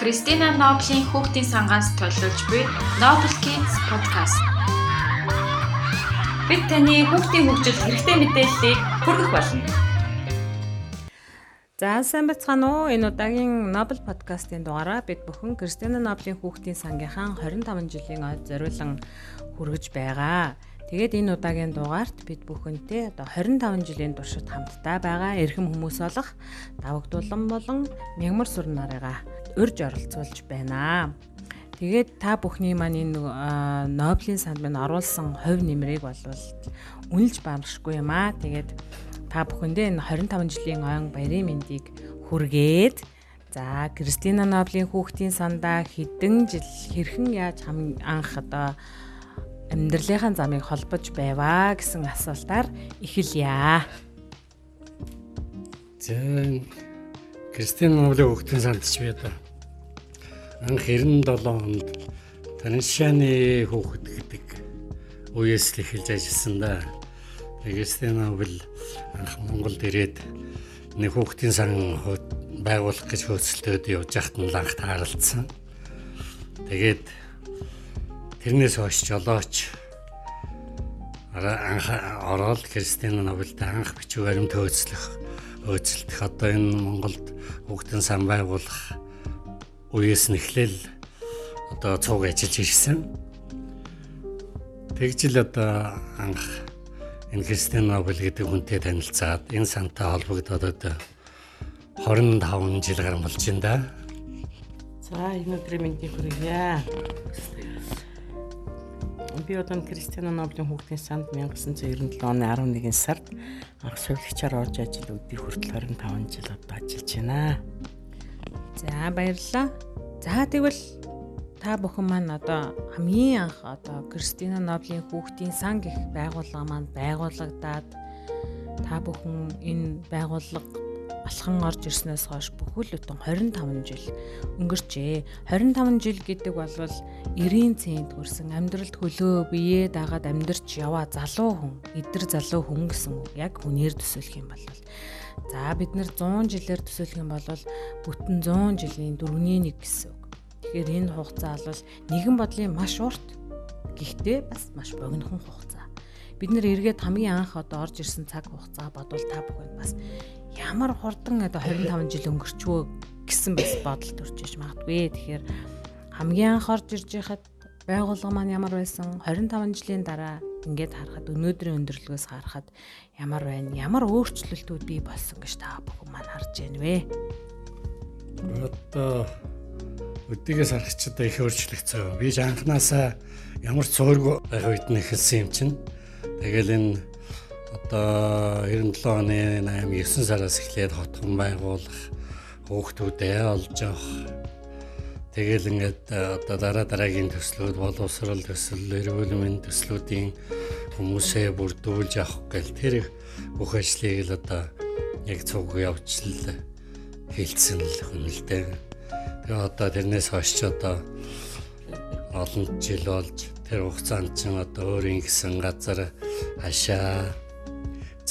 Кристина Ноблийн хүүхдийн сангаас төлөвлөж буй Noble Kids podcast. Бид таны хүүхдийн хөгжил хэрэгтэй мэдээллийг хүргэх болно. За сайн бацгаана уу? Энэ удаагийн Noble podcast-ийн дугаараа бид бүхэн Кристина Ноблийн хүүхдийн сангийнхаа 25 жилийн ойд зориулан хүргэж байгаа. Тэгээд энэ удаагийн дугаарт бид бүхэнтэй одоо 25 жилийн туршид хамтдаа байгаа эрхэм хүмүүс болох давагдуулан болон мягмар сур нарыгаа урьж оролцуулж байна. Тэгээд та бүхний маань энэ Нобелийн санд минь оруулсан хувь нэмрийг болвол үнэлж баршгүй юм аа. Тэгээд та бүхэндээ энэ 25 жилийн ойн баярын мэндийг хүргээд за Кристина Нобелийн хүүхдийн сандаа хэдэн жил хэрхэн яаж анх одоо амьдралынхаа замыг холбож байваа гэсэн асуултаар эхэлье. За Кристин Ноблийн хүүхдийн сандч би одоо анх 97 онд Таншаны хүүхэд гэдэг үеэс л эхэлж ажилласан да. Кристин Нобл анх Монголд ирээд нэг хүүхдийн сан байгуулах гэж хөөцөлтөд явж байхад нь анх тааралцсан. Тэгээд Тэрнээс хойш жолооч анх ороод Кристина Нобелд анх бичиг баримт хөөцлөх хөөцөлдөх одоо энэ Монголд хүүхдийн сан байгуулах үеэс нь эхлээл одоо цуг ажиллаж ирсэн. Тэгжил одоо анх энэ Кристина Нобел гэдэг хүнтэй танилцаад энэ сантай холбогдоод одоо 25 жил гарсан болж байна да. За энэ өдрийн мэндийг хүргье. Би одоо Кристиано Ноблийн хүүхдийн санд 1997 оны 11 сард анх сувлагчаар орж ажил өдий хүртэл 25 жил одоо ажиллаж байна. За баярлалаа. За тэгвэл та бүхэн маань одоо хамгийн анх одоо Кристина Ноблийн хүүхдийн сан гэх байгууллага маань байгуулагдаад та бүхэн энэ байгууллага алхан орж ирснээс хойш бүхэл бүтэн 25 жил өнгөрчээ. 25 жил гэдэг бол 90-ийн цент хүрсэн амьдралд хөлөө биеэ дагаад амьдарч яваа залуу хүн, эдэр залуу хүн гэсэн үг. Яг хүнээр төсөөлөх юм бол за бид нэр 100 жилээр төсөөлөх юм бол бүтэн 100 жилийн дөрөвний нэг гэсэн үг. Тэгэхээр энэ хугацаа бол нэгэн бодлын маш урт гэхдээ бас маш богинохон хугацаа. Бид нэр эргээд хамгийн анх одоо орж ирсэн цаг хугацаа бодвол та бүхэнд бас ямар хурдан одоо 25 жил өнгөрчвөө гэсэн бас бодол төрж иж магадгүй. Тэгэхээр хамгийн анх орж ирж байхад байгууллага маань ямар байсан 25 жилийн дараа ингээд харахад өнөөдрийн өндөрлгөөс харахад ямар байна ямар өөрчлөлтүүд бий болсон гэж та бүхэн маань харж байна вэ? Одоо өдийгээс харах ч одоо их өөрчлөгдсөн. Би анханасаа ямар цөөргө байх үед нь эхэлсэн юм чинь. Тэгэл энэ одоо 97 оны 8 9 сараас эхлээд хотхон байгуулах хүүхдүүдээ олж авах Тэгэл ингээд одоо дараа дараагийн төслүүд боловсрол төсөл, эрүүл мэндийн төслүүдийн хүмүүсээ бүрдүүлж авах гэл тэр бүх ажлыг л одоо яг цуг явуулж хийлцэн л хүнэлтэй. Тэгээ одоо тэрнээс хойш ч одоо олон жил болж тэр хугацаанд ч одоо өөрийн гэсэн газар хашаа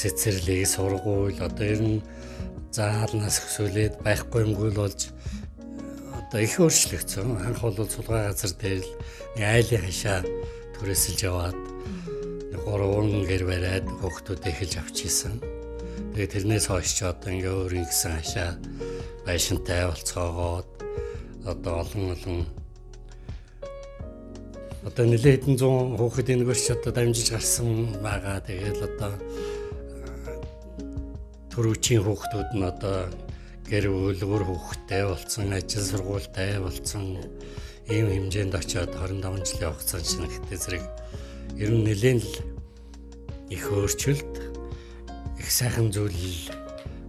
цэцэрлэг сургууль одоо ер нь заалнаас өсөөлээд байхгүй юмгүй л болж одоо их өөрчлөгдсөн. Анх бол сулгай газар дээр л нэг айлын хашаа түрээсэлж яваад нэг гурван гэр бариад хүүхдүүд эхэлж авчихсан. Тэгээ тэрнээс хойш ч одоо ингээ өөрийн гэсэн хашаа байшинтай болцоогоод одоо олон олон одоо нэлээд хэдэн зуун хүүхэд энэгэрч одоо дамжиж гарсан байгаа. Тэгээд одоо төрөвчийн хүүхдүүд нь одоо гэр бүл өөр хүүхдтэй болсон, ажил сургуультай болсон ийм хэмжээнд очиод 25 жилийн хугацаанд шинэхтэй зэрэг ер нь нэлээд л их өөрчлөлт их сайхан зүйл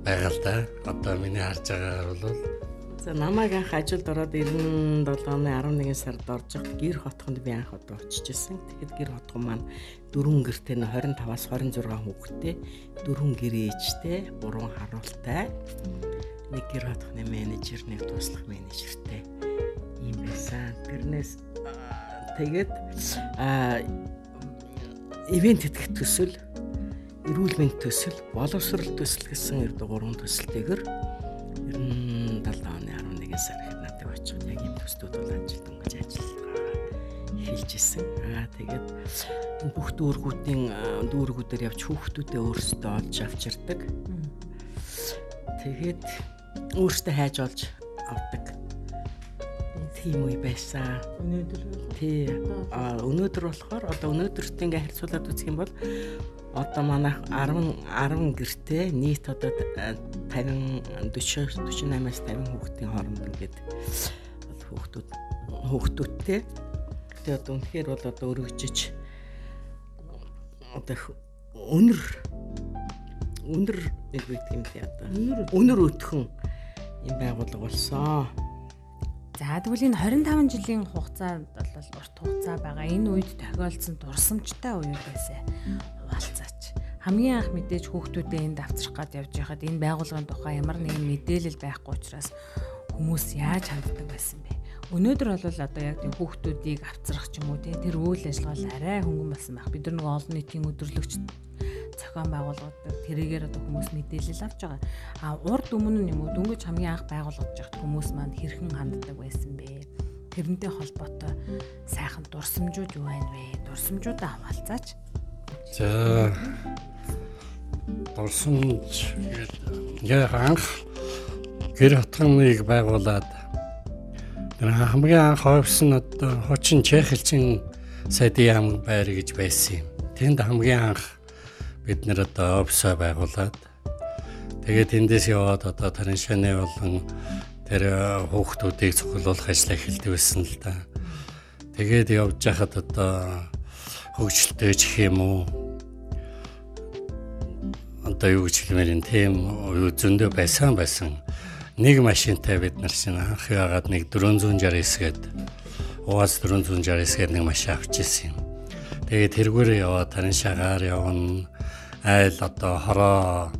байгаа л да. Одоо миний харж байгаагаар бол За намайг анх ажилд ороод 97 оны 11 сард орж явахад гэр хотхонд би анх одоо очиж исэн. Тэгэхэд гэр хотхон маань дөрвөн гэртэй 25-аас 26 хүүхэдтэй, дөрвөн гэрээжтэй, гурван харуултай. Нэг гэр хотхны менежер, нэг туслах менежертэй юм байсан. Тэрнээс тэгээд а ивент хийх төсөл, эрүүл мэндийн төсөл, боловсрол төсөл гэсэн ердөө гурван төсөлтэйгэр ер нь 70 оны 11 сар надад очих яг юм төстүүд бол ажилтан гэж ажиллагаа эхэлж исэн. Аа тэгээд бүх дүүргүүдийн дүүргүүдээр явж хүүхдүүдээ өөрсдөө олж авч ирдэг. Тэгээд өөртөө хайж олж авдаг. Тийм үе байсан. Өнөөдөр Тий. А өнөөдөр болохоор одоо өнөөдөрт ингээ харьцуулаад үзэх юм бол одоо манайх 10 10 гэртээ нийт одоо 50 40 48-аас 50 хүүхдийн хооронд ингээд хүүхдүүд хүүхдүүдтэй тэгээ одоо үнэхээр бол одоо өргөжиж одоо өнөр өнөр нэг үед юм тий одоо өнөр өтхөн юм байгуулга болсон. За тэгвэл энэ 25 жилийн хугацаанд бол урт хугацаа байгаа. Энэ үед тохиолдсон дурсамжтай үеэр байсан. Хуваалцаач. Хамгийн анх мэдээж хүүхдүүдээ энд авчрах гад явж байхад энэ байгууллагын тухай ямар нэгэн мэдээлэл байхгүй учраас хүмүүс яаж ханддаг байсан бэ? Өнөөдөр бол одоо яг тийм хүүхдүүдийг авцрах ч юм уу тэр үйл ажиллагаа арай хөнгөн болсон байх. Бид нар нэг олон нийтийн өдөрлөгч зохион байгуулагддаг тэрийгээр одоо хүмүүс мэдээлэл авч байгаа. А урд өмнө нь юм уу дөнгөж хамгийн анх байгуулагдж байхад хүмүүс маань хэрхэн ханддаг байсан бэ? Тэрнтэй холбоотой сайхан дурсамжууд юу байна вэ? Дурсамжуудаа хаваалцаач. За дурсамж яг анх гэр хотгоныг байгуулад тэр хамгийн анх хойвсон одоо хочин Чехэлчин сайдын яам байр гэж байсан юм. Тэнд хамгийн анх бид нэр одоо офисоо байгуулад тэгээд эндээс яваад одоо тарын шаны болон тэр хүүхдүүдийг цуглуулах ажил эхэлдэг байсан л да. Тэгээд явж байхад одоо хөгжилтэй ч юм уу одоо юу гэж хэлмээр юм тийм зөндөө байсан байсан нэг машинтай бид нар чинь анх яагаад нэг 469 гээд УАЗ 469 гээд нэг машин авч ирсэн юм. Тэгээд тэргүүрээ яваад тань шагаар явна айл одоо хороо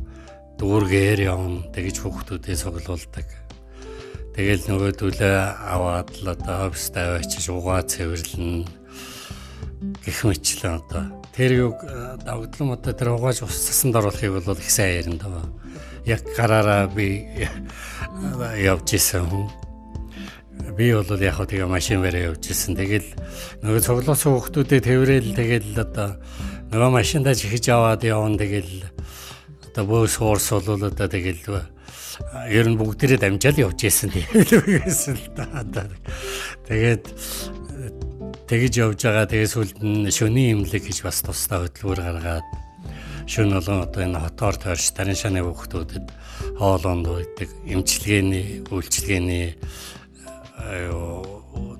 дүүргээр явна тэгж хүүхдүүдээ цуглуулдаг. Тэгэл нөгөөдөлөө аваад л одоо офистай очиж угаа цэвэрлэн гэх мэтлэн одоо тэр юг давгдлан одоо тэр угааж ус цасанд оруулахыг бол их сайн ярина даа. Яг гараараа би явж исэн хүн. Би бол яг хөө тэгээ машин бараа явж исэн. Тэгэл нөгөө цуглуулсан хүүхдүүдээ тэрэл тэгэл одоо нөгөө машиндаа чихэж аваад явна тэгэл одоо бөөс уурс бол одоо тэгэл ер нь бүгдээрээ дамжаал явж исэн тэгсэн л да. Тэгээд тэгэж явж байгаа тэгээ сүлд нь шөний имлэг гэж бас тусдаа хөтөлбөр гаргаад шөн болон одоо энэ хотоор тойрч тарын шаны хүүхдүүдэд хоолоонд үйдэг эмчилгээний үйлчилгээний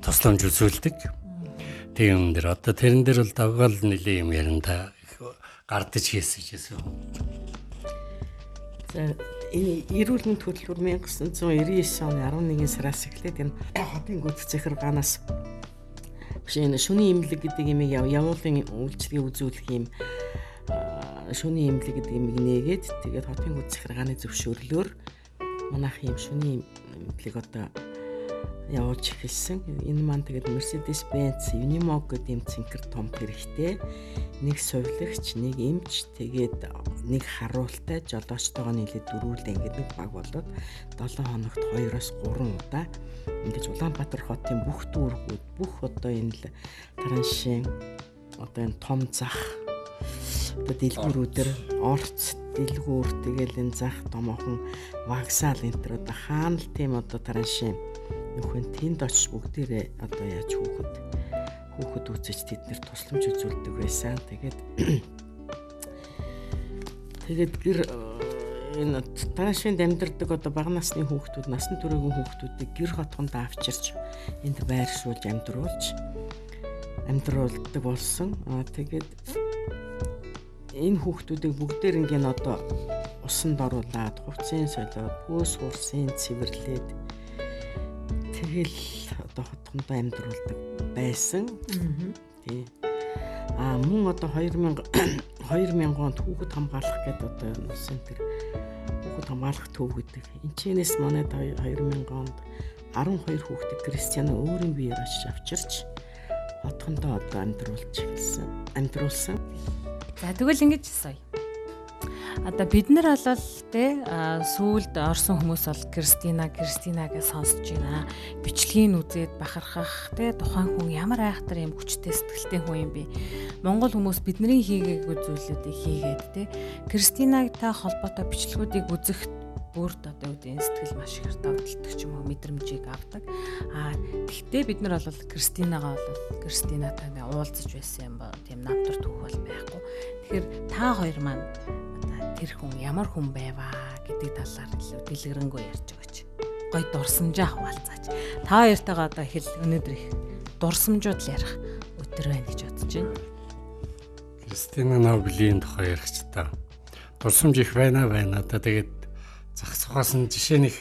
тусламж үзүүлдэг. Тийм юм дээр одоо тэрэн дээр бол давгаал нэлийн юм ярина гардаж хийсэн гэсэн. За энэ эрүүл мэнд хөтөлбөр 1999 оны 11 сараас эхлээд энэ хотын гүц захиргаанаас жишээ нь шүний имлэг гэдэг имийг явуулын үйлчлэгийг үзүүлэх юм. Шүний имлэг гэдэг имийг нээгээд тэгээд хотын захиргааны зөвшөөрлөөр манайх юм шүний имлэг одоо явуулж эхэлсэн. Энэ маань тэгээд Mercedes-Benz Unimog гэдэг юм цэнхэр том хэрэгтэй. Нэг сувилагч, нэг эмч, тэгээд нэг харуултай жолоочтойгоо нийлээд дөрвөлдөө ингээд нэг баг болоод 7 хоногт 2-оос 3 удаа ингэж Улаанбаатар хотын бүх дүүргүүд, бүх одоо энэ л тараншин одоо энэ том зах одоо дэлгүүрүүдэр орц дэлгүүр тэгэл энэ зах томоохон вокзал энэ төр одоо хаана л тийм одоо тараншин нөхөн тэнд очиж бүгдээрээ одоо яаж хүүхэд хүүхэд үзэж тэднэр тусламж үзүүлдэг байсан. Тэгээд тэгээд гэр энэ таашинд амьдардаг одоо бага насны хүүхдүүд насан туршийн хүүхдүүдийг гэр хотгонд авчирч энд байршуулж амьдруулж амьдруулдаг болсон. Аа тэгээд энэ хүүхдүүдийг бүгдээр ингээд одоо усанд оруулаад хувцсын солиод пүүс хурсын цэвэрлээд тэгэл одоо хотгондоо амьдруулдаг байсан. Тий. А мөн одоо 2000 2000 онд хүүхэд хамгаалах гэдэг одоо нусын тэр хүүхэд хамгаалах төв гэдэг. Энчнээс манайд 2000 онд 12 хүүхдийг Кристиана өөрийн биеэр очиж авчирч хотгондоо одоо амьдруулж эхэлсэн. Амьдруулсан. За тэгвэл ингэж сая. Одоо бид нар бол те сүүлд орсон хүмүүс бол Кристина Кристина гэж сонсож байна. Бичлэгийг үзээд бахархах те тухайн хүн ямар айхтар юм хүчтэй сэтгэлтэй хүн юм бэ? Монгол хүмүүс бидний хийгээгүй зүйлүүдийг хийгээд те Кристинагтай холбоотой бичлэгүүдийг үзэх бүрд одоо үүдийн сэтгэл маш их давталдаг ч юм уу мэдрэмжийг авдаг. Аа тэгтээ бид нар бол Кристинагаа бол Кристинатай уулзаж байсан юм ба тийм намтар түүх бол байхгүй. Тэгэхээр та хоёр маань тэр хүн ямар хүн байваа гэдэг талаар илүү дэлгэрэнгүй ярьж өгөөч. Гой дурсамжаа хуваалцаач. Та хоёртойгоо одоо хэл өнөөдөр их дурсамжууд л ярих өдөр байна гэж бодож байна. Кристина Нобелийн тухай ярих ч та. Дурсамж их байна байна. Одоо тэгээд зах цухаас нь жишээ нэг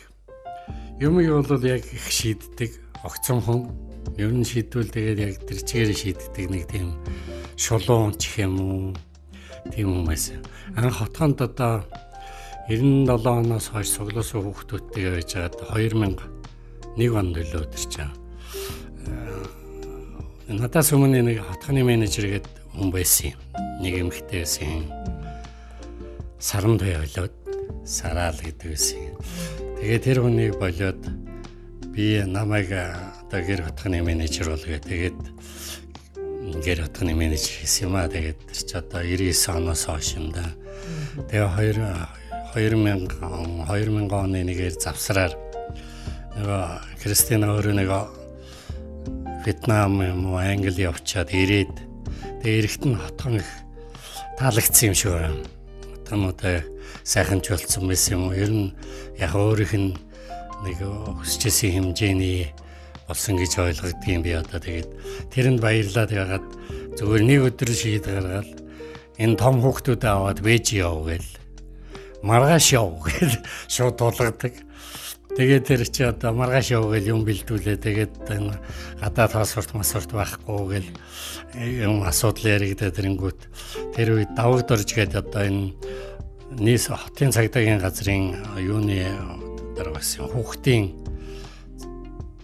юм юу бол яг их шийддэг огцом хүн ер нь шийдвэл тэгээд яг тэр чигээр шийддэг нэг тийм шулуун ч юм уу тийм хүмүүс анх хотгонд одоо 97 оноос хойш цуглуулсан хүүхдүүдтэй байж хаад 2001 онд төлөө өдөрч байгаа. Надаас өмнө нэг хотгоны менежер гээд хүн байсан юм. Нэг эмэгтэй байсан. Саран туяа болоод сараал гэдэг байсан. Тэгээд тэр хүнийг болоод би намайг одоо гэр хотхны менежер болгээ. Тэгээд гэр хотхны менежер хийсэн юм аа. Тэгээд тэр чи одоо 99 оноос хойш юм да. Тэгээ 2000 2000 оны нэгээр завсраар нөгөө Кристина өөрөө нэг Вьетнам юм уу Англи явчаад ирээд тэгээ эрэхт нь хотхон их таалагдсан юм шиг байна. Хотгонуудаа сайхан ч болцсон байсан юм уу? Ер нь яг өөрийнх нь нэг өсчээсийн хэмжээний болсон гэж ойлгодгийн би одоо тэгээд тэрэнд баярлаад ягаад зөвхөн нэг өдөр шийд гаргаад энэ том хүүхдүүд аваад вэж яв гээл маргааш яв гээл шууд тулгадаг. Тэгээд тэр чи одоо маргааш яв гээл юм бэлдүүлээ. Тэгээд гадаад паспорт масурт байхгүй гээл юм асуудал яригдаад тэрэнгүүт тэр үед давагд орж гээд одоо энэ нийс хотын цагдаагийн газрын юуны дараа байсан хүүхдийн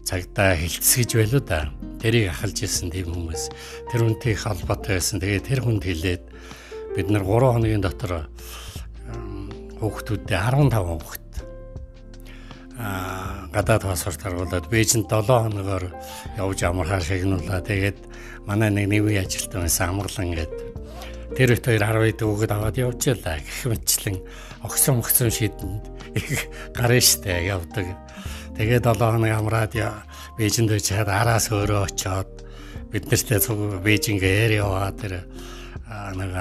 цагдаа хилцэж байлоо да. Тэрийг ахалж ирсэн тийм хүмүүс. Тэр хүнтэй холбоотой байсан. Тэгээд тэр хүнд хэлээд бид нар 3 хоногийн дотор хүүхдүүдээ 15 хүүхд аа гадаад паспорт харуулад Бээжинд 7 хоногоор явж амархаар шагнуулаа. Тэгээд манай нэг нэвийн ажилтан байсан амгалан гэдэг Тэр их хоёр 10 дүүгэд аваад явжээлаа гэх мэтчлэн огсон огсон шидэнд их гарна штэ явдаг. Тэгээд 7 хоног амраад Бээжинд очиад араас өөрөө очиод бид нартэй цуг Бээжинг ээр яваа тэр нэг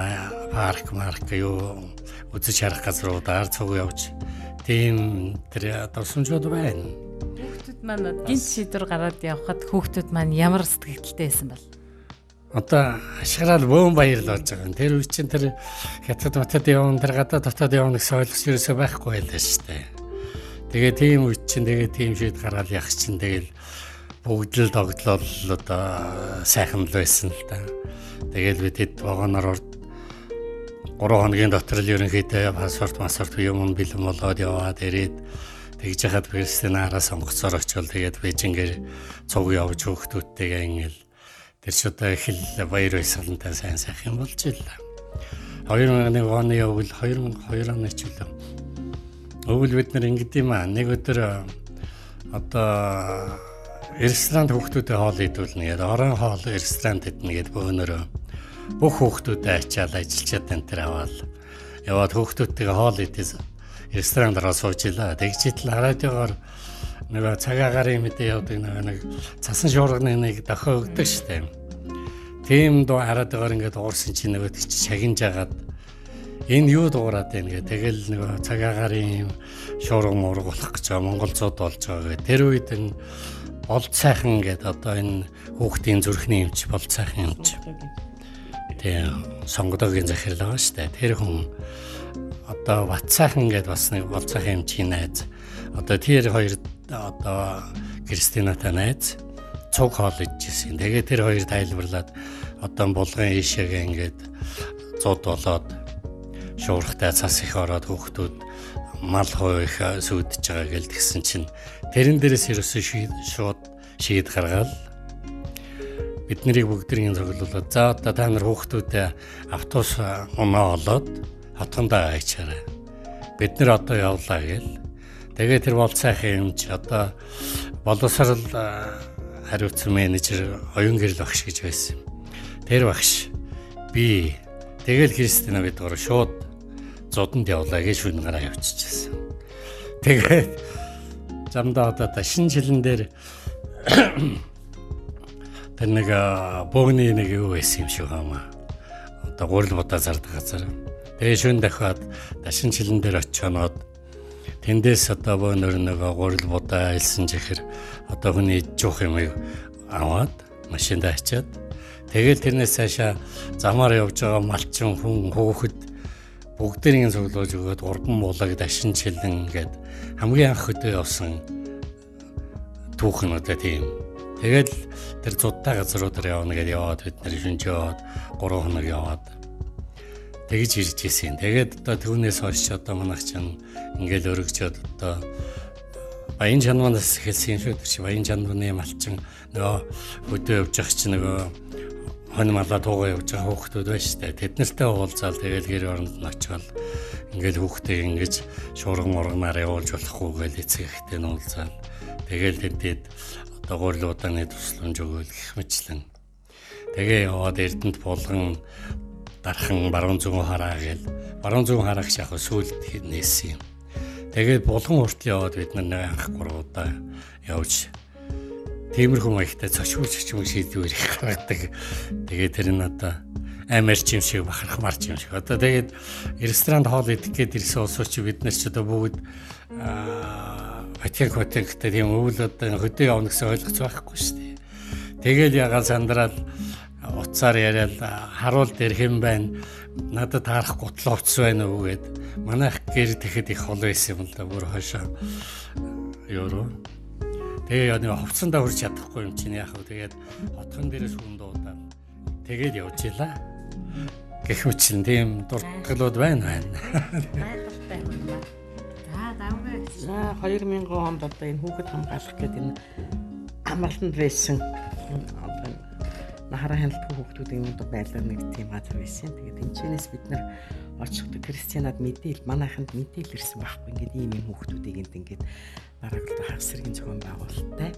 парк марк юу үзэж харах газруудаар цуг явж тийм тэр дурсамжууд байна. Хүүхдүүд маань гинт шийдвэр гараад явхад хүүхдүүд маань ямар сэтгэлтэй байсан бэл? одоо ашгараад бөөн баяр л болж байгаа. Тэр үе чинь тэр хятад матад явна тэр гадаа дотоод явна гэсэн ойлгос ерөөсөө байхгүй байлаа шүү дээ. Тэгээ тийм үе чинь тэгээ тийм шийд гараад явах чинь тэгэл бүгд л тогтлол одоо сайхан л байсан л да. Тэгэл бид хэд вагоноор 3 хоногийн дотор л ерөнхийдөө паспорт масорт юм бэлэн болоод яваад ирээд тэгж яхад Кристинаараа сонгоцоор очивол тэгээд Бээжингээр цуг явж хөөхтүүдтэйгээ ингээл Тэр ч одоо их л баяр баясгалантай сайн сайх юм болж ила. 2001 оны өвөл 2002 оны ч үлээ. Өвөл бид нар ингэдэм аа нэг өдөр одоо ресторанд хүүхдүүдэд хоол идүүлнэ гэдэг. Орон хоол ресторанд идэнэ гэдэг бөөнөрөө бүх хүүхдүүдэд ачаал ажилчаад энэ төр аваад яваад хүүхдүүдтэйгээ хоол идээс ресторанд руу сууж илаа. Тэгж итл радиогоор нэг цагаагаар юм мэдээ явдаг нэг цасан шуурганы нэг дохио өгдөг штеп. Тийм дуу байгаа ингээд уурсан чинь нөгөө тийч шагинж агаад энэ юу дуурайд байна гэ. Тэгэл нөгөө цагаагарын юм шуурга муурга болох гэж байгаа монголцууд болж байгаа гэ. Тэр үед энэ болд сайхан гэдэг одоо энэ хүүхдийн зүрхний юмч болд сайхан юмч. Тийм сонгодогийн захирал байгаа штэ. Тэр хүн одоо бат сайхан гэдэг бас нэг болд сайхан юмчийн найз. Одоо тэр хоёр одоо Кристинатай найз цуг хоол идчихсэн. Тэгээ тэр хоёр тайлбарлаад одоо булган ийшээгээ ингээд зуд болоод шуурхтай цас их ороод хүүхдүүд мал хоо их сүйдэж байгаа гэл тэгсэн чинь тэрэн дээрээс ерөөсөө шууд шийд гаргаад бид нарыг бүгднийг цоглуулад за одоо та нар хүүхдүүдээ автобус оноо олоод хотгондоо хайчаарай. Бид нар одоо явлаа гээл. Тэгээ тэр бол сайхан юм чи одоо боловсрал хариуцсан менежер оюун гэрэл багш гэж байсан. Тэр багш би тэгэл Христина гэдгээр шууд зодонд явлаа гэж шүнгараа явчихсан. Тэгээд замдаа одоо шинэ жилэн дээр тэр нэг богны нэг юу байсан юм шиг хаамаа. Одоо гурил бодаа зардаг газар. Тэгээ шүн дахиад дашин жилэн дээр очионоод тэндээс одоо бөөнөр нөгөө гурил будаа илсэн чихэр одоо хүний жуух юм аваад машинд ачаад тэгэл тэрнээс цаашаа замаар явж байгаа малчин хүн хөөхөд бүгдэрийн цуглуулж өгөөд урдан булаг дашин чилэн гээд хамгийн анх өдөө явсан түүхэн одоо тийм тэгэл тэр зудтай газруудаар явна гэдээ яваад бид нэр шүнж яваад 3 хоног яваад тэгж ирж ирсэн. Тэгээд одоо түүнээс хойш одоо манайх чинь ингээл өргөжөөд одоо баян чанманаас эхэлсэн шүү дээ. Баян чанманы малчин нөгөө өдөө явж явах чинь нөгөө хон малаа туугаа явж байгаа хүүхдүүд байна шүү дээ. Тэд нартай уулзаал тэгэл гэр оронд нь очивол ингээл хүүхдээ ингэж шуурган мурганаар явуулж болохгүй гэж эцэг ихтэй нь уулзаал. Тэгэл тэдэд одоо гурлууданы тусламж өгөөл гэх мэтлэн. Тэгээ яваад Эрдэнэт булган дархан баруун зүүн хараа гээл баруун зүүн хараагч яг сүлд нээсэн юм. Тэгээд булган хүртэл яваад бид нар анх гурвуудаа явж тиймэрхүү маягтай цочгуулж ч юм шийдвэр их гаргадаг. Тэгээд тэр нь одоо амарч юм шиг бахарх марч юм шиг. Одоо тэгээд ресторанд хоол идэх гээд ирсэн улсууд чи бид нар ч одоо бүгд Ватикан хотынхтай тийм өвөл одоо хөдөө явна гэсэн ойлгоц байхгүй шүү дээ. Тэгэл ягаал сандраад уцаар яриад харуул дээр хэн байна надад таарах гутлаа уц байна уу гэд манайх гэр тэгэхэд их хол байсан юм л да бүр хойшоо евро тэгээ яа нэг хувцсандаа хүрч чадахгүй юм чинь яах вэ тэгээд хотхон дээрээс хүн дуудаад тэгээд явж илаа гэх мэт тийм дуртгалууд байна байна Гайхалтай хүн ба. За давгүй. За 2000 онд одоо энэ хүүхэд хамгаалах гэдэг энэ амралтанд байсан одоо нахараа хяналтгүй хүүхдүүдийн одоо байлаа нэг тийм газар байсан. Тэгээд энэчнээс бид нар очиход Кристианад мэдээл манайханд мэдээл ирсэн байхгүй. Ингээд ийм юм хүүхдүүдийг энд ингээд хагас сэргийн зохион байгуулалттай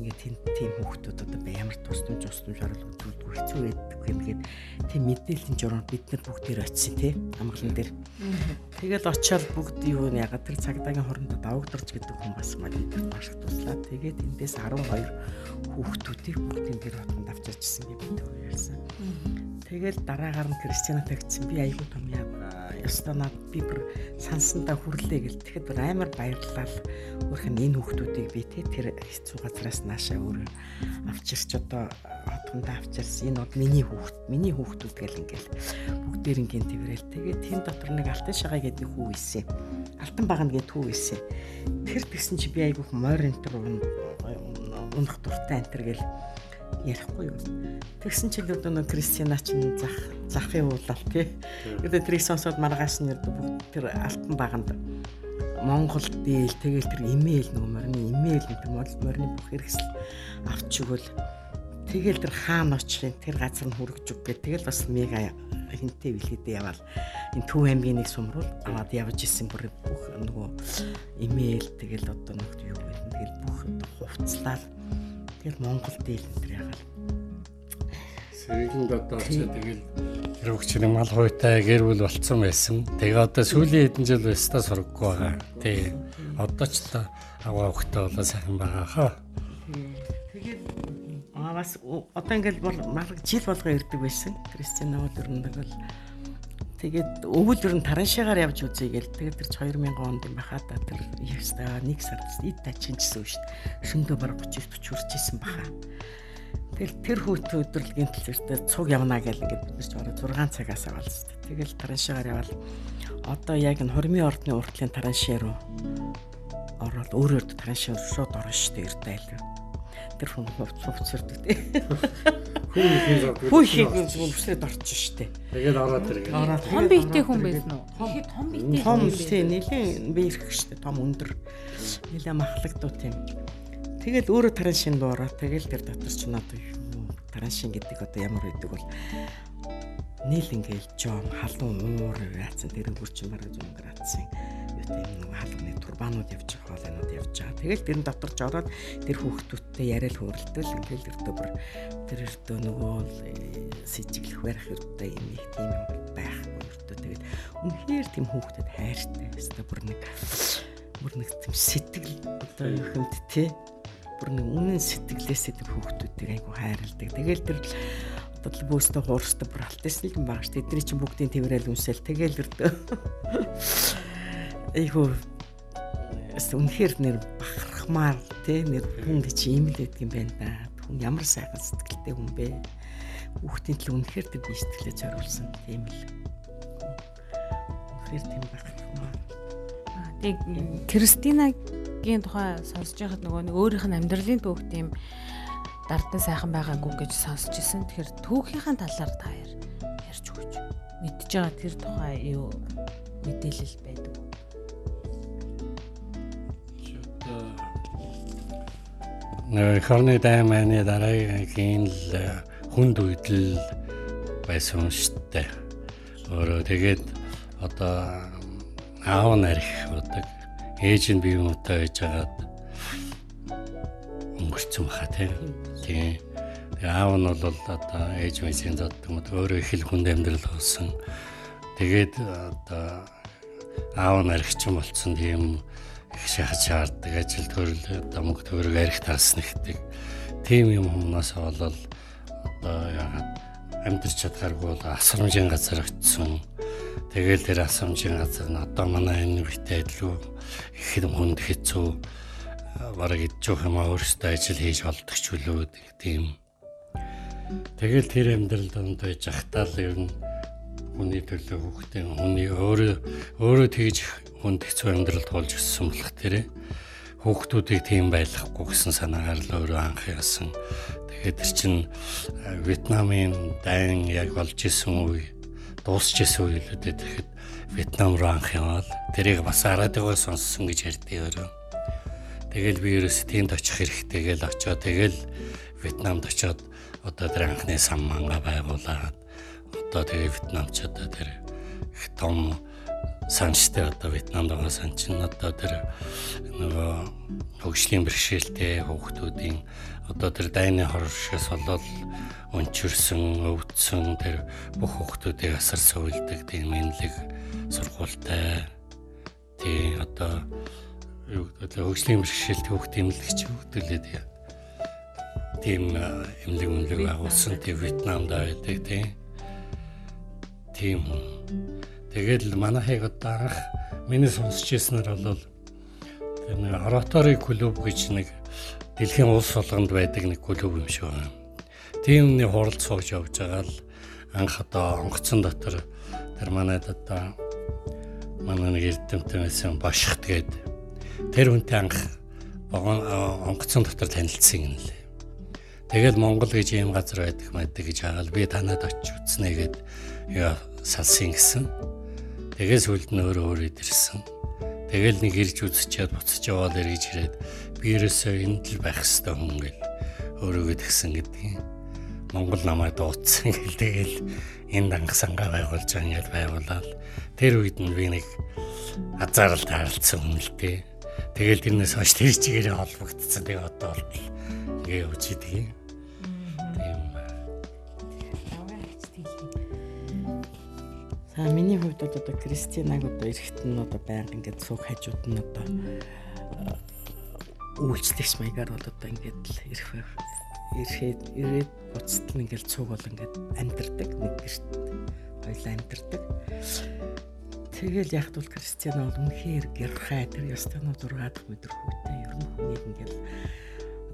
ингээд тийм тийм хүүхдүүд одоо ямар тусламж тусламж орол үзүүлдэггүй хэцүү байдаг юм гээд тийм мэдээллийн журам бид нар бүгд дээр очисон тий амгалан дээр. Тэгэл очиод бүгд юу нэ ягаад тэр цагдаагийн хорондоо давагдорч гэдэг хүн бас мэдээд маш их туслаа. Тэгээд эндээс 12 хүүхдүүдийг бүгдийн гэр хотонд авчирчсан гэж бид ярьсан. Тэгэл дараагаар нь Кристиана тагцсан би айгүй том яа ёстой над би бүр сансандаа хүрлээ гэл тэгэхэд бүр амар баярлалаа. Өөрхөн энэ хүүхдүүдийг би те тэр хэцүү газраас наашаа өөр авчирч одоо хотгондоо авчирсан. Энэ бол миний хүүхд, миний хүүхдүүд гэл ингээл бүгдээр ингийн тэрэл. Тэгээд тэн дотор нэг алтан шагаа гэдэг нэг хүү ийсэн. Алтан багна гэдэг хүү ийсэн. Тэр тэгсэн чи би айгүй морь энэ төр унах дуртай энэ төр гэл ярихгүй юу. Тэгсэн чинь нэг Кристина ч зах захын уулал тий. Тэгээд тэрийг сонсоод маргааш нь бүгд тэр алтан баганд Монгол дээл тэгэл тэр имэйл нөгөө морины имэйл тэр морины бүх хэрэгсэл авч өгвөл тэгэл тэр хаан очрын тэр газар нь хүргэж өг гэх тэгэл бас мега хинтээ билгээдээ яваал энэ Төв аймгийн нэг сумруул аваад явж исэн бүр бүх нөгөө имэйл тэгэл одоо нэг юу гэдэг тэгэл бүх хувцлаад тэгэл Монгол дээл энэ тэр ягаал Сэргэлэнд одоо ч тэгэл тэр хөгчний мал хуйтай гэр бүл болцсон байсан. Тэгээ одоо сүүлийн хэдэн жил өстө сургаггүй байгаа. Тий. Одоо ч та аваа хөхтэй болоо сайхан байгаа хаа. Тэгээд аа бас одоо ингээл бол малгай жил болгоо ирдэг байсан. Кристиан навал өрнөдөг бол тэгээд өвөл өрн тараншаагаар явж үзье гээл тэгээд тэр 2000 онд юм бахаа та тэр яста нэг сард эд тачинжсэн шүү дээ. Шөндөө бараг 30 40 хүрчээсэн баха. Тэгэл тэр хүүт өдрөлгийн төлөвтэй цуг явна гэл ингээд бид нар ч бараг 6 цагаас аваад шүү дээ. Тэгэл тараншаагаар явал одоо яг энэ хормын ордны уртлын тараншаа руу ороод өөрөөр тараншаа шууд орно шүү дээ эрдэл рүү. Тэр хүн хувцсэрдэг тий. Хүн ихийн зав. Хүү их өмсрээд орчих дээ. Тэгээд ороод тэр. Ороод Том биетэй хүн байсан уу? Ихэд том биетэй том хүн тий нэлийн биерх дээ. Том өндөр. Нэлээ махлагдуу тийм. Тэгэл өөрөө тараншин дуу ороо. Тэгэл тэр дотор ч надад таран шин гэдэг одоо ямар байдаг бол Нийл ингээл жом халуун уур яатсан тэр хурчин бараг 100 градусын юу тийм нэг халууны турбаанууд явж байгаа хоолойнууд явж байгаа. Тэгэл тэрэн дотор ч ороод тэр хүүхдүүдтэй яриад хөрөлдөл ингээл өртөө бүр тэр өртөө нөгөө сэжиглэх барих өртөө юм их тийм юм байхгүй өртөө тэгэл үнэхээр тийм хүүхдэд хайртай. Өстө бүр нэг бүр нэг тийм сэтгэл одоо юу хэмт те бүр нэг үнэн сэтгэлээсээ тэр хүүхдүүдийг айгу хайрладаг. Тэгэл тэр бодлоо бөөстө хуурстай бүр алтайсан юм байгаа ш. Тэдний чинь бүгдийн тэрэл үнсэл тэгэл өрдөө. Айгу үнэхээр нэр бахархмаар те нэр хүн гэж байдаг юм байна да. Хүн ямар сайхан сэтгэлтэй хүн бэ. Хүүхдийн төлөө үнэхээр тэр би сэтгэлээ зориулсан тийм л. Үнэхээр тийм бахархмаар. Тэг Кристинагийн тухай сонсож байхад нөгөө нэг өөрийнх нь амьдралын түүх тийм дардаа сайхан байгаагүй гэж сонсч ирсэн. Тэгэхээр түүхийнхаа талаар та яар ярьж өгч мэдж байгаа тэр тухай юу мэдээлэл байдаг Нэр хорны дайманы дараагийн л хүнд үедэл байсан дээ. Өөрөө тэгээд одоо аав нарих удаг ээж нь бие муутай байж агаад өнгөрцөн баха тийм. Аав нь бол одоо ээж мэсийн зоддог мод өөрөө их л хүнд амьдрал болсон. Тэгээд одоо аав наригчин болцсон тийм их шахаж шаарддаг ажил төрөл төгрөг арих таас нэгдэг. Тийм юм хүмүүнээс болол одоо яагаад амьдрч чадхааргүй бол асрамжийн газар очсон Тэгэл тэр асамжийн газар нь одоо манай энэ үедээ илүү их хүнд хэцүү бараг идчих юм аа өөрөөсөө ажил хийж болдог ч үлээ тийм. Тэгэл тэр амьдрал донд байж захтаа л ер нь хүний төлөө хүүхдийн хүний өөрөө өөрөө тэгж хүнд хэцүү амьдралд болж өссөн болох тэрэ хүүхдүүдийг тийм байлгахгүй гэсэн санаагаар л өөрөө анх яасан. Тэгээд чинь Вьетнамын дайн яг болж исэн үе дуусч исэн үеилүүдэд тэгэхэд Вьетнам руу анх яваад тэрийг бас радиогоо сонссон гэж ярьдیں۔ өөрөө. Тэгэл би ерөөс тэнд очих хэрэгтэй гэл очоод тэгэл Вьетнамд очоод одоо тэр анхны сан манга байгуулад одоо тэгээ Вьетнамч одоо тэр их том санчтай одоо Вьетнамд байгаа сан чинь одоо тэр нөгөө хөгжлийн бэрхшээлтэй хүүхдүүдийн одоо тэр дайны хоршоос болоод өнчөрсөн, өвдсөн тэр бүх хүүхдүүдийг асар сувилдаг тийм энлэг сургуультай. Тий одоо юу гэдэг хөгжлийн бэрхшээлт хүүхд эмнэлэгч хөгдөлээд тийм эмнэлэг эмнэлэг байгуулсан тийм Вьетнамд байдаг тий тийм тэгэл манайхыг одоо анх миний сонсч ирснээр бол тэр нэг ораторы клуб гэж нэг дэлхийн улс болгонд байдаг нэг клуб юм шиг байна. Тиймний хурал цууж явж байгаа л анх одоо онгоцон дотор тэр манайд одоо манай нэг эрдэмтэн байсан бошхт гээд тэр хүнтэй анх онгоцон дотор танилцсан юм лээ. Тэгэл Монгол гэж ийм газар байдаг мэддэг гэж хагаал би танад очиж үзнэ гэд яа салсан гисэн. Тэгээс үлд нь өөрөө өөр идэрсэн. Тэгэл нэг ирж үзчихээд буцаж яваад эргэж ирээд би ерөөсөө энд л байх хэвээр хүн гэл өөрөөгөө тэгсэн гэдгийг. Монгол намайг дуудсан гэл тэгэл энэ данга сангаа байгуулж байгаа ингээд байгуулаад тэр үед нь би нэг азаарл таарлцсан хүн л дээ. Тэгэл тэрнээс хойш тэр чигээрээ холбогдсон. Тэгээ одоо бол ингээ явж За миний хувьд одоо Кристинаг одоо эрэхт нь одоо байнга ингээд суух хажууд нь одоо үйлчлэгч маягаар бол одоо ингээд л ирэх ирэхэд ирээд буцтал ингээд цуг бол ингээд амьдэрдэг нэг гэрт хоёлаа амьдэрдэг. Тэгэл яг бол Кристиан бол үнэхээр гэрхай тэр ястануу 6 дахь өдөр хүүтэй ер нь хүнийг ингээд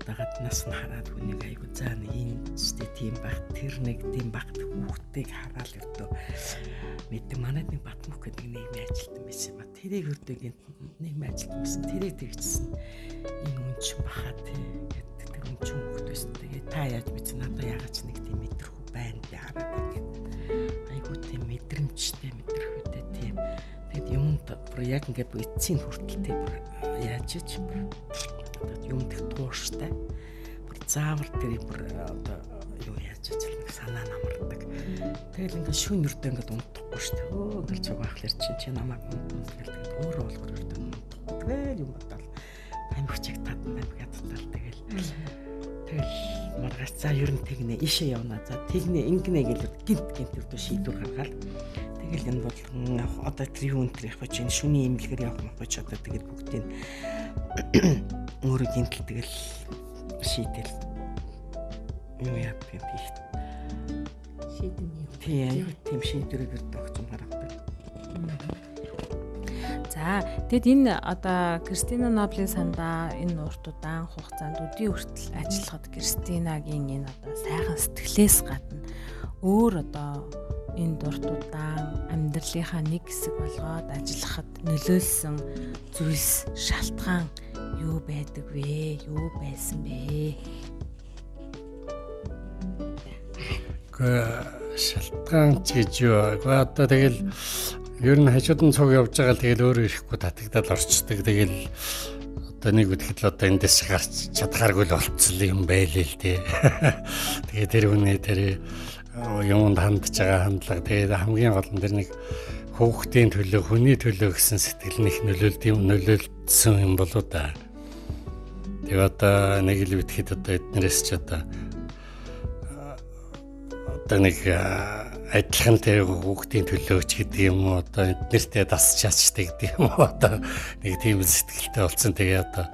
одоо гаднаас нь хараад хүнийг айгу заа нэг энэ ч тийм баг тэр нэг тийм багт хүүхдийг хараал өртөө мэддэг манайд нэг Батмөх гэдэг нийгмийн ажилтан байсан юм а тэрийг өртөө гинт нийгмийн ажилтан байсан. Тэрийг тэгжсэн. Энэ үн чинь баха тий гэдэг тэр үн чинь хөхт байсан. Тэгээ та яаж мэдсэн надад яагаад нэг тийм мэдрэхүү байна тий хараад ингээд айгу тийм мэдрэмжтэй мэдрэхүүтэй тийм. Тэгэд юмд бүр яг ингээд эцсийн хүртэл тий бүр яаж ч бүр юмд их тууштай бүр заавар тэр бүр одоо юу яаж нэг санаа намардаг. Тэгэл ингээд шүүн өрдөө ингээд унтахгүй шүү дээ. Өө гэж чугаахлаар чи чи намайг унтмал гэдэг өөрөө болгоор өрдөө унтахгүй. Тэгэл юм бодвол амьгчиг татна амьг ядтал тэгэл. Тэгэл маргааш за ер нь тэгнэ ишээ явна. За тэгнэ ингэнэ гэлээ гинт гинт өрдөө шийдвэр гаргаад тэгэл энэ бол одоо тэр юу өнтер явах гэж энэ шүний имлэгээр явах гэж одоо тэгэл бүгдийг өөрөө гинтл тэгэл шийдэл юу яах юм би Шийдэн юм. тийм тийм шийдвэрийг өгч юм гаргадаг. За тэгэд энэ одоо Кристина Ноблийн сандаа энэ урт удаан хугацаанд өдий хүртэл ажиллахад Кристинагийн энэ одоо сайхан сэтгэлээс гадна өөр одоо энэ урт удаан амьдралынхаа нэг хэсэг болгоод ажиллахад нөлөөлсөн зүйлс шалтгаан юу байдаг вэ? Юу байсан бэ? Гэхдээ шалтгаан ч гэж юу. Гэхдээ одоо тэгэл ер нь хажуудан цуг явж байгаа л тэгэл өөрөө ирэхгүй татагдаад орчдөг. Тэгэл одоо нэг үтгэл одоо эндээс гарч чадхааргүй л болцсон юм байлээ л дээ. Тэгээ тэр үнэ тэр юмд хандж байгаа хандлага тэгээд хамгийн гол нь тэр нэг хүүхдийн төлөө хүний төлөө гэсэн сэтгэл нэг нөлөөлд юм нөлөөлсөн юм болоо да. Тэгээ одоо нэг л битгэхэд одоо эднэрээс ч одоо одоо нэг адилхан тэр хүүхдийн төлөөч гэдэг юм уу одоо эднэртээ дасч чачдаг гэдэг юм уу одоо нэг тийм сэтгэлтэй болсон. Тэгээ одоо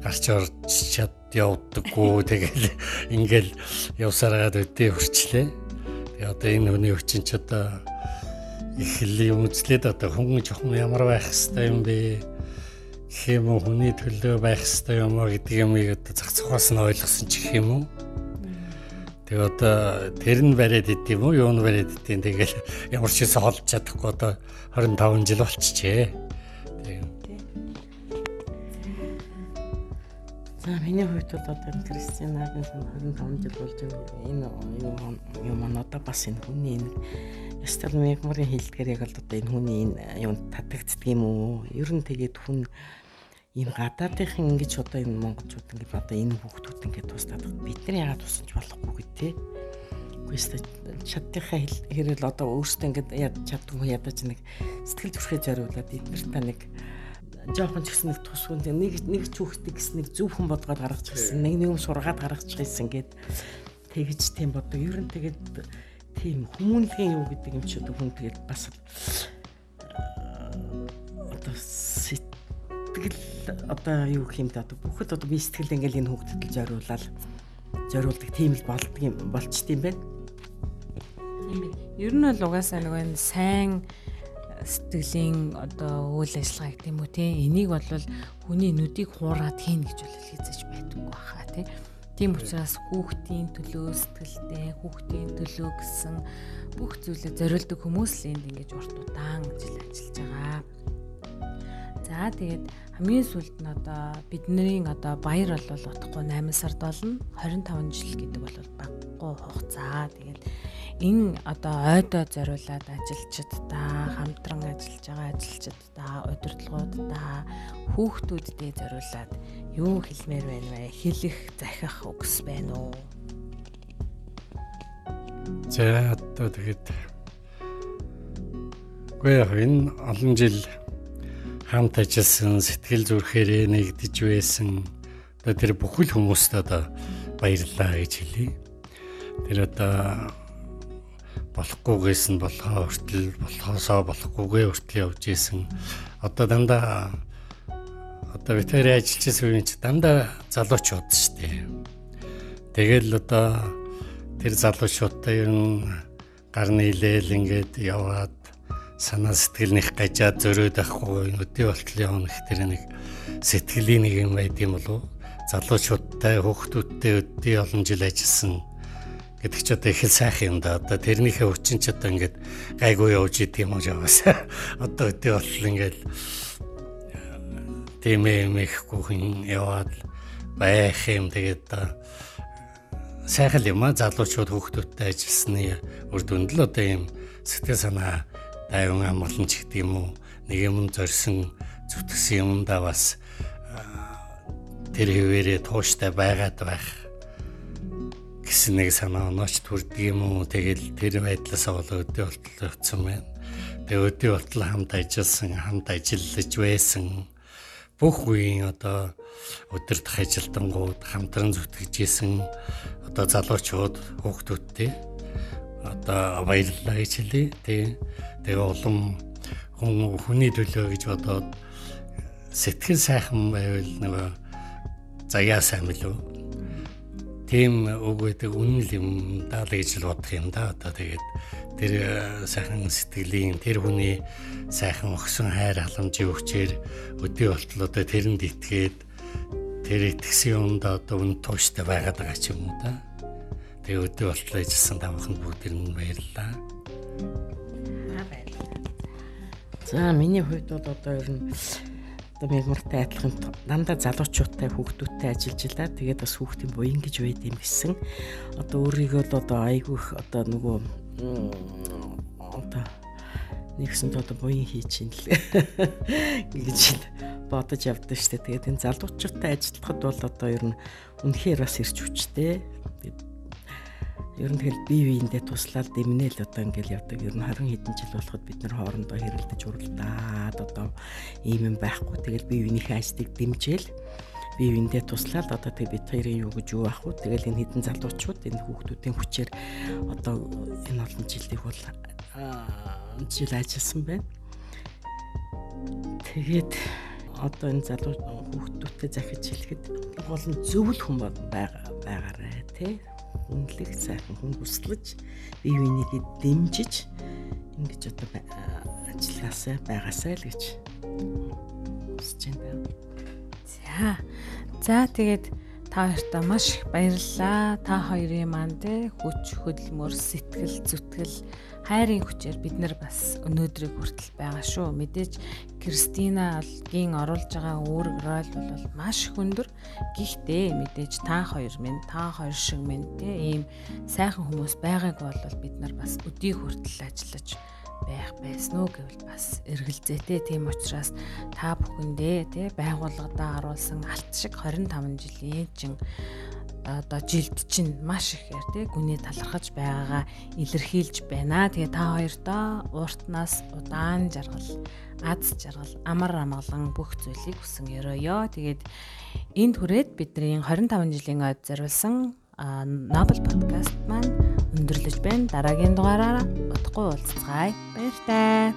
гарч орж чад явдаггүй. Тэгэл ингээл явсараад өдөө хүрчлээ. Тэгээ одоо энэ хүний хүчин ч одоо их л юм үзлээд одоо хүн жоохон ямар байх хэвээр юм бэ? Гэх юм уу хүний төлөө байх хэвээр юм аа гэдэг юмыг одоо зах зохиос нь ойлгосон ч гэх юм уу? Тэгээ одоо тэр нь бариад идэв юм уу? Юу нь бариад идэв. Тэгэл ямар ч хэсэ холж чадахгүй одоо 25 жил болчихжээ. За миний хувьд бол одоо Кристинагийн 25 жил болж энэ юм юм одоо бас энэ хүний энэ Ястал Мегморын хэлдгээр яг л одоо энэ хүний энэ юм татагддаг юм уу? Ер нь тэгээд хүн ийм гадаадынхан ингэж одоо энэ монголчууд ингэ одоо энэ хүүхдүүд ингэ тусдаад бидний яагаад тусч болохгүй гэдэг Гэхдээ чаддынхаа хэрэл одоо өөртөө ингэ чаддгүй ядаж нэг сэтгэл зүрхээ зориулаад эднэрт та нэг жоохон ч гэсэн нэг тусгүй нэг нэг ч хүүхдээ гэсэн нэг зөв хүн бодгоод гаргаж гисэн нэг нэг юм сургаад гаргаж гисэн гэд тэгэж тийм бодог. Ер нь тэгээд тийм хүмүүнлэгийн юу гэдэг юм ч хүн тэгээд бас одоо сэтгэл одоо юу гэх юм да одоо бүхэд одоо би сэтгэл ингээл энэ хүүхдэд л зориулаад зориулдаг тийм л болдго юм болчт юм байна. Тийм ээ. Ер нь бол угаасаа нөгөө энэ сайн сэтгэлийн одоо үйл ажиллагаа гэх юм уу те энийг бол хүний нүдийг хуураад хийн гэж бол хэлцэж байдаггүй баха те тийм учраас хүүхдийн төлөө сэтгэлтэй хүүхдийн төлөө гэсэн бүх зүйлээ зориулдаг хүмүүс л энд ингэж урт удаан жил ажиллаж байгаа. За тэгээд хамгийн сүүлд нь одоо бидний одоо баяр бол утгагүй 8 сард болно 25 жил гэдэг бол баггүй хугацаа. Тэгээд энэ одоо ойдоо зориулаад ажилчдаа хамтран ажиллаж байгаа ажилчдаа удирдлагуудаа хүүхдүүддээ зориулаад юу хэлмээр байна вэ? Хэлэх, захих үгс байна уу? За одоо тэгэд Гэхдээ яг энэ олон жил хамт ажилласан сэтгэл зүрхээрээ нэгдэж байсан одоо тэр бүхэл хүмүүст одоо баярлалаа гэж хэлье. Тэр одоо болохгүйгээс нь болохоо хүртэл болохоосоо болохгүйгээ хүртэл явж исэн. Одоо дандаа одоо ветери ажиллаж исэн үеийн чи дандаа залуучууд шүү дээ. Тэгэл одоо тэр залуучуудтай ер нь гарны илээл ингээд яваад санаа сэтгэлнийх гажаад зөрөөд ахгүй өдөө болтол явна гэх тэр нэг сэтгэлийн нэг юм байд юм болов залуучуудтай хүүхдүүдтэй өдөө олон жил ажилласан гэдэг ч одоо их л сайхан юм да. Одоо тэрнийхээ хүчин ч одоо ингээд гайгүй явж идэм юм жаавас. Одоо өдөө бол ингээд тийм юм ихгүй хүн яваад байх юм тэгээд одоо сайхан юм а залуучууд хүүхдүүдтэй ажилласны үр дүнд л одоо юм сэтгэл санаа тайван амгалан ч гэдэг юм уу нэг юм зорьсон зүтгэсэн юмдаа бас тэр хэвээрээ тууштай байгаад байх гэсэн нэг санаа онооч төрдөг юм уу тэгэл тэр байдлаасаа бол өдөө болтол явцсан байна. Тэгээ өдөө болтол хамт ажилласан, хамт ажиллаж байсан бүх үеийн одоо өдөртөх ажилтангууд хамтран зүтгэжсэн одоо залуучууд хүүхдүүдтэй одоо баярлалаа гэж хэлье. Тэгээ тэгээ улам хүн хүний төлөө гэж бодоод сэтгэл сайхан байвал нөгөө заяа сайн мэлүү. Тийм үг гэдэг үнэн юм даа гэж л бодох юм да. Одоо тэгээд тэр сайхан сэтгэлийн тэр хүний сайхан өгсөн хайр халамжийн өгчээр өдөө болтол одоо тэрэнд итгээд тэр итгэсэн юмд одоо үн тууштай байгаад байгаа ч юм уу да. Тэгээ өдөө болтол ажилласан тамханд бүгд нь баярлалаа. За миний хувьд бол одоо ер нь одоо мегмартай адилхан дандаа залуучуудтай хүүхдүүдтэй ажиллаж илаа. Тэгээд бас хүүхдийн буян гэж байд юм гисэн. Одоо өөрийгөө л одоо айгүйх одоо нөгөө одоо нэгсэн одоо буян хийж ин л гэж бодож явдсан шүү дээ. Тэгээд энэ залуучуудтай ажиллахад бол одоо ер нь үнэхээр бас ирч хүчтэй. Ер нь тэгэл бие биендээ туслаад дэмнээл одоо ингээл явдаг. Ер нь 20 хэдэн жил болоход бид нар хоорондоо хэрэлдэж уралдаад одоо ийм юм байхгүй. Тэгэл бие биенийхээ ажлыг дэмжээл бие биендээ туслаад одоо тэг бид хоёрын юу гэж юу ах вэ? Тэгэл энэ хэдэн залуучууд энэ хүүхдүүдийн хүчээр одоо энэ олон жилийг бол жил ажилласан байна. Тэгээд одоо энэ залуу хүүхдүүдтэй захиж хэлэхэд гол нь зөвл хүн байгаа байгаарэ тий үнэлэх сайхан хүн хүслэж бие бинийгээ дэмжиж ингэж одоо ажиллагаасаа байгаасаа л гэж хүсэж байна. За. За тэгээд та хоёртаа маш их баярлалаа. Та хоёрын маань те хүч хөдөлмөр сэтгэл зүтгэл хайрын хүчээр бид нар бас өнөөдрийг хүртэл байгаа шүү. Мэдээж Кристинагийн оруулж байгаа үүрэг роль бол маш их өндөр. Гэхдээ мэдээж та хоёр минь, та хоёр шиг минь те ийм сайхан хүмүүс байгааг бол бид нар бас өдийг хүртэл ажиллаж байх байсан уу гэвэл бас эргэлзээтэй. Тийм учраас та бүхэндээ тий байгууллагадаа харуулсан алт шиг 25 жилийн чин одоо жилд чинь маш ихээр тий гүний талархаж байгаагаа илэрхийлж байна. Тэгээ та хоёртоо ууртнаас удаан жаргал, аз жаргал, амар амгалан бүх зүйлийг хүсэн өрөөё. Тэгээд энд хүрээд бидний 25 жилийн ойд зориулсан Nobel podcast маань өндөрлөж байна. Дараагийн дугаараараа утгагүй уулзцаая. Баяр таа.